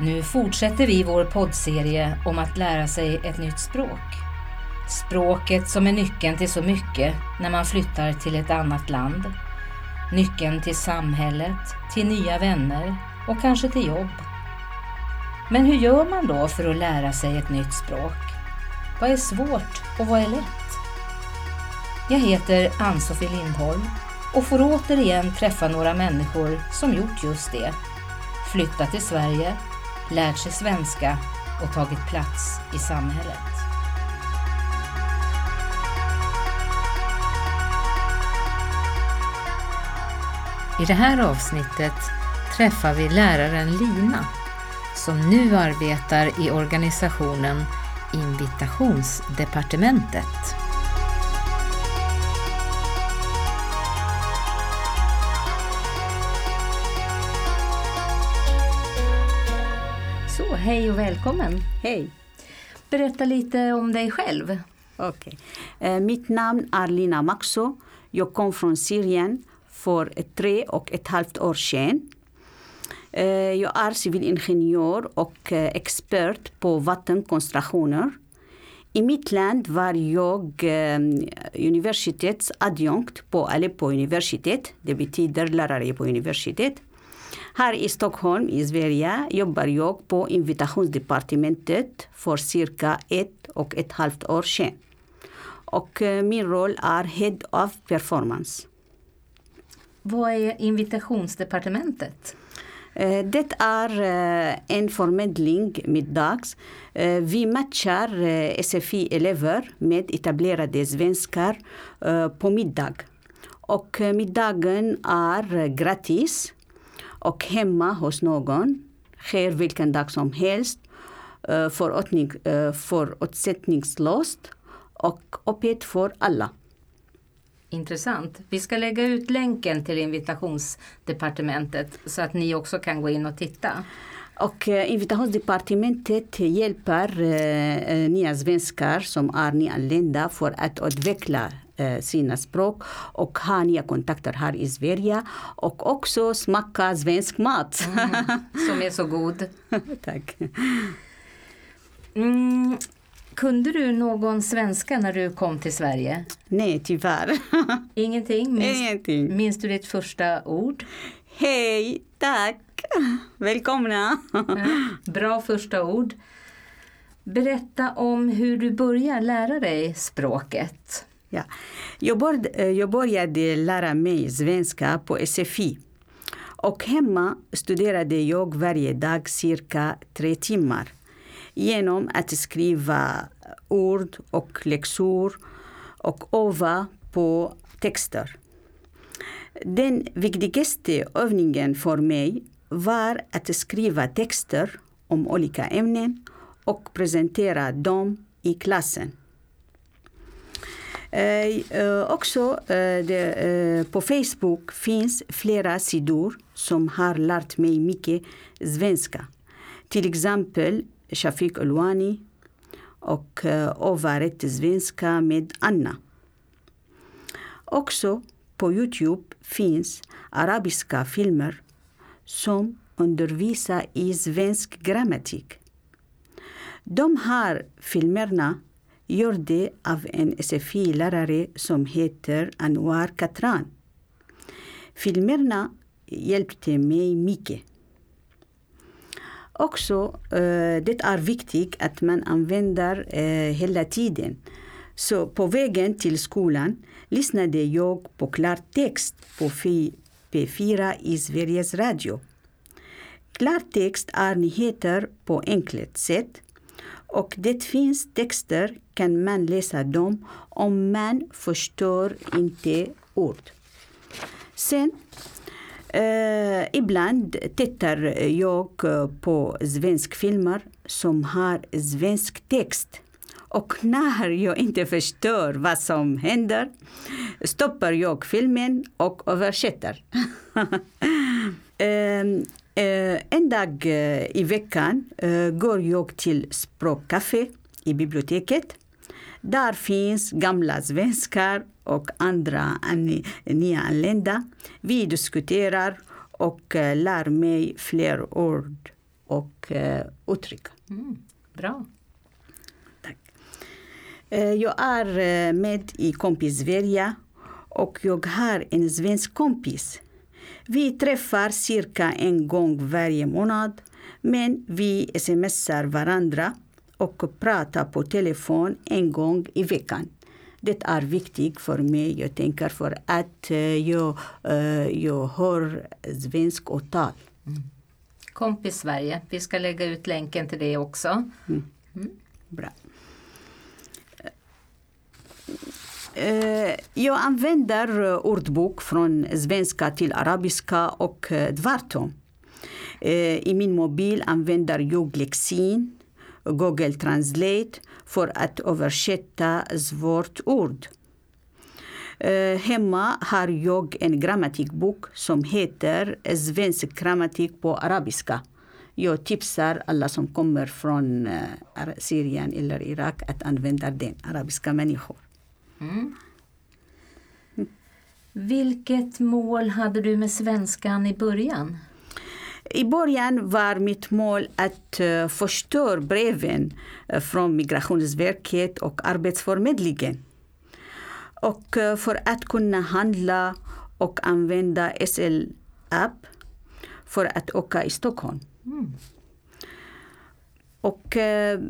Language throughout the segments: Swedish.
Nu fortsätter vi vår poddserie om att lära sig ett nytt språk. Språket som är nyckeln till så mycket när man flyttar till ett annat land. Nyckeln till samhället, till nya vänner och kanske till jobb. Men hur gör man då för att lära sig ett nytt språk? Vad är svårt och vad är lätt? Jag heter Ann-Sofie Lindholm och får återigen träffa några människor som gjort just det. Flyttat till Sverige, lärt sig svenska och tagit plats i samhället. I det här avsnittet träffar vi läraren Lina som nu arbetar i organisationen Invitationsdepartementet. Hej och välkommen! Hej! Berätta lite om dig själv. Okay. Eh, mitt namn är Lina Maxo. Jag kom från Syrien för tre och ett halvt år sedan. Eh, jag är civilingenjör och eh, expert på vattenkonstruktioner. I mitt land var jag universitetsadjunkt på Aleppo universitet. Det betyder lärare på universitet. Här i Stockholm i Sverige jobbar jag på invitationsdepartementet för cirka ett och ett halvt år sedan. Och min roll är Head of Performance. Vad är invitationsdepartementet? Det är en förmedling middags. Vi matchar SFI-elever med etablerade svenskar på middag. Och middagen är gratis och hemma hos någon. Sker vilken dag som helst. Förutsättningslöst och öppet för alla. Intressant. Vi ska lägga ut länken till invitationsdepartementet så att ni också kan gå in och titta. Och eh, invitationsdepartementet hjälper eh, nya svenskar som är nyanlända för att utveckla eh, sina språk och ha nya kontakter här i Sverige och också smaka svensk mat. Mm, som är så god. Tack. Mm, kunde du någon svenska när du kom till Sverige? Nej, tyvärr. Ingenting? Minns, Ingenting. minns du ditt första ord? Hej, tack. Välkomna. Bra första ord. Berätta om hur du börjar lära dig språket. Ja. Jag, började, eh, jag började lära mig svenska på SFI. Och hemma studerade jag varje dag cirka tre timmar genom att skriva ord och läxor och öva på texter. Den viktigaste övningen för mig var att skriva texter om olika ämnen och presentera dem i klassen. Eh, eh, också eh, det, eh, på Facebook finns flera sidor som har lärt mig mycket svenska. Till exempel Shafik Ulwani och eh, Ovaret svenska med Anna. Också på Youtube finns arabiska filmer som undervisar i svensk grammatik. De här filmerna gjorda av en SFI-lärare som heter Anwar Katran. Filmerna hjälpte mig mycket. Också, eh, det är viktigt att man använder eh, hela tiden. Så på vägen till skolan lyssnade jag på klartext på P4 i Sveriges Radio. Klartext är nyheter på enkelt sätt och det finns texter kan man läsa dem om man förstår inte ord. Sen eh, ibland tittar jag eh, på svenska filmer som har svensk text. Och när jag inte förstår vad som händer stoppar jag filmen och översätter. eh, en dag uh, i veckan uh, går jag till språkcafé i biblioteket. Där finns gamla svenskar och andra nyanlända. Vi diskuterar och lär mig fler ord och eh, uttryck. Mm. Bra. Tack. Eh, jag är eh, med i Kompis Sverige och jag har en svensk kompis. Vi träffar cirka en gång varje månad men vi smsar varandra och pratar på telefon en gång i veckan. Det är viktigt för mig, jag tänker för att eh, jag, eh, jag hör svensk och tal. Kompis Sverige, vi ska lägga ut länken till det också. Bra. Eh, jag använder eh, ordbok från svenska till arabiska och eh, tvärtom. Eh, I min mobil använder jag Lexin, Google Translate för att översätta svårt ord. Hemma har jag en grammatikbok som heter Svensk grammatik på arabiska. Jag tipsar alla som kommer från Syrien eller Irak att använda den, arabiska människor. Vilket mål hade du med svenskan i början? I början var mitt mål att uh, förstå breven eh, från Migrationsverket och Arbetsförmedlingen. Och eh, för att kunna handla och använda SL-app för att åka i Stockholm. Och eh,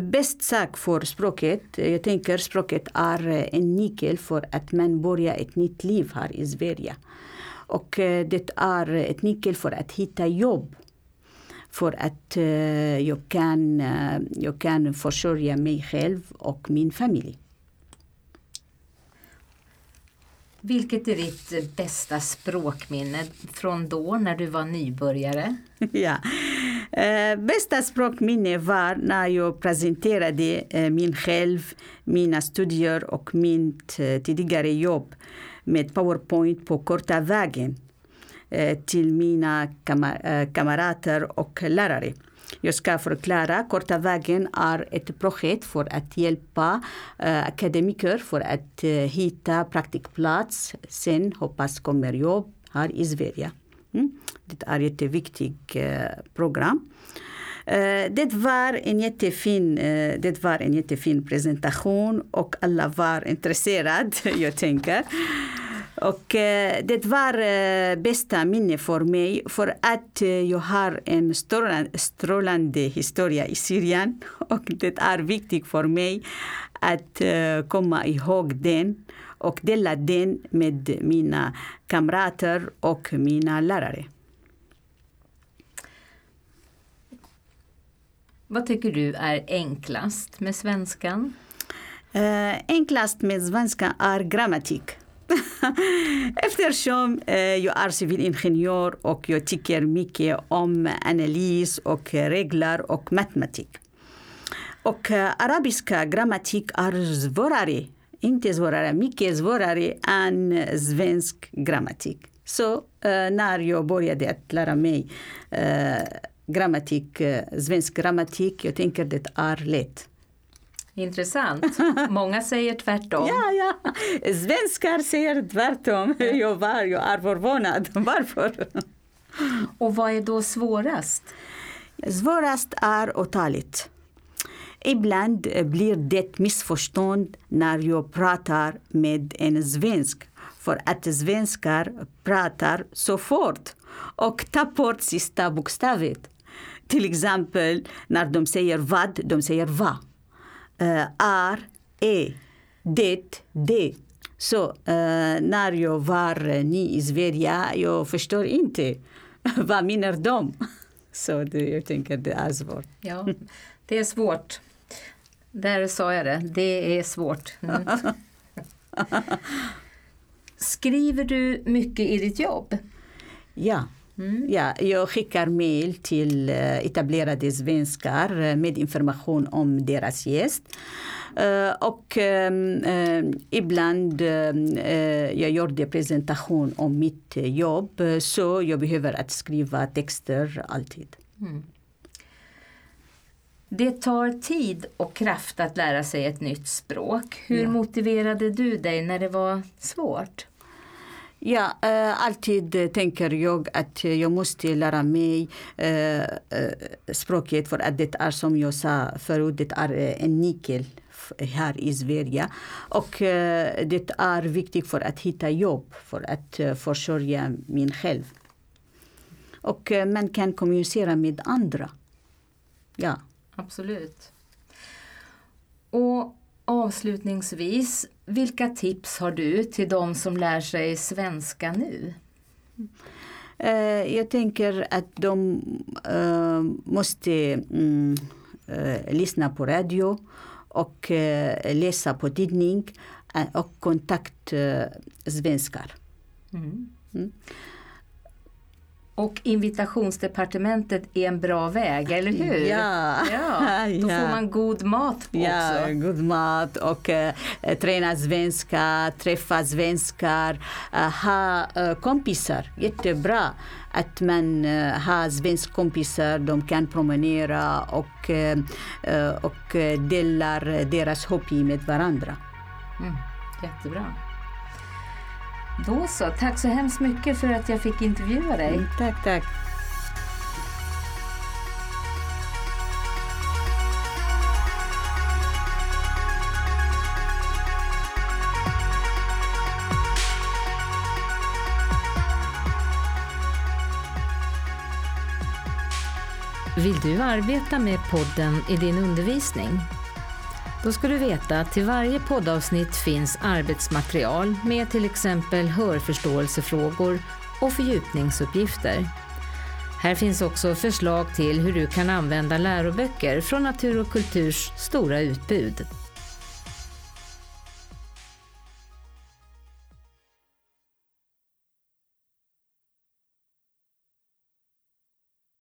bäst sak för språket, jag tänker språket är en nyckel för att man börjar ett nytt liv här i Sverige. Och eh, det är ett nyckel för att hitta jobb. För att eh, jag, kan, eh, jag kan försörja mig själv och min familj. Vilket är ditt bästa språkminne från då när du var nybörjare? ja. Eh, bästa språkminne var när jag presenterade eh, min själv, mina studier och mitt eh, tidigare jobb med Powerpoint på korta vägen eh, till mina eh, kamrater och lärare. Jag ska förklara. Korta vägen är ett projekt för att hjälpa eh, akademiker för att eh, hitta praktikplats. Sen hoppas kommer jobb här i Sverige. Mm. Det är ett jätteviktigt eh, program. Eh, det, var en jättefin, eh, det var en jättefin presentation och alla var intresserade, jag tänker. Och det var bästa minne för mig för att jag har en strålande historia i Syrien och det är viktigt för mig att eh, komma ihåg den och dela den med mina kamrater och mina lärare. Vad tycker du är enklast med svenskan? Eh, enklast med svenska är grammatik. Eftersom eh, jag är civilingenjör och jag tycker mycket om analys och regler och matematik. Och eh, arabiska grammatik är svårare, inte svårare, mycket svårare än svensk grammatik. Så eh, när jag började att lära mig eh, grammatik, eh, svensk grammatik, jag tänker det är lätt. Intressant. Många säger tvärtom. Ja, ja. Svenskar säger tvärtom. Jag var, jag är förvånad. Varför? Och vad är då svårast? Svårast är åtalet. Ibland eh, blir det missförstånd när jag pratar med en svensk för att svenskar pratar så fort och tar bort sista bokstavet. Till exempel när de säger vad, de säger va. Eh, uh, är, är, e, det, det. Så uh, när jag var ny i Sverige, jag förstår inte vad menar de. Så det, jag tänker det är svårt. Ja, det är svårt. Där sa jag det. Det är svårt. Mm. Skriver du mycket i ditt jobb? Ja. Ja, jag skickar mejl till eh, etablerade svenskar eh, med information om deras gäst. Eh, och ehm, eh, ibland eh, jag gör det presentation om mitt jobb så jag behöver att skriva texter alltid. Det tar tid och kraft att lära sig ett nytt språk. Hur Ja. motiverade du dig när det var svårt? Ja, eh, alltid tänker jag att jag måste lära mig eh, eh, språket för att det är som jag sa förut, det är eh, en nyckel här i Sverige. Och eh, det är viktigt för att hitta jobb, för att eh, försörja min själv. Och eh, man kan kommunicera med andra. Ja. Absolut. Och avslutningsvis, vilka tips har du till de som lär sig svenska nu? Eh, jag tänker att de eh, måste mm, eh, lyssna på radio och läsa på tidning och kontakta svenskar. Mm. Mm. Och invitationsdepartementet är en bra väg, eller hur? Ja. ja då Ja. får man god mat på Ja, också. god mat och eh, träna svenska, träffa svenskar, eh, ha eh, kompisar. Jättebra att man eh, har svenska kompisar, de kan promenera och, eh, eh, och delar deras hobby med varandra. Mm. Jättebra. Då så, tack så hemskt mycket för att jag fick intervjua dig. Mm, tack, tack. Vill du arbeta med podden i din undervisning? Då ska du veta att till varje poddavsnitt finns arbetsmaterial med till exempel hörförståelsefrågor och fördjupningsuppgifter. Här finns också förslag till hur du kan använda läroböcker från Natur och Kulturs stora utbud.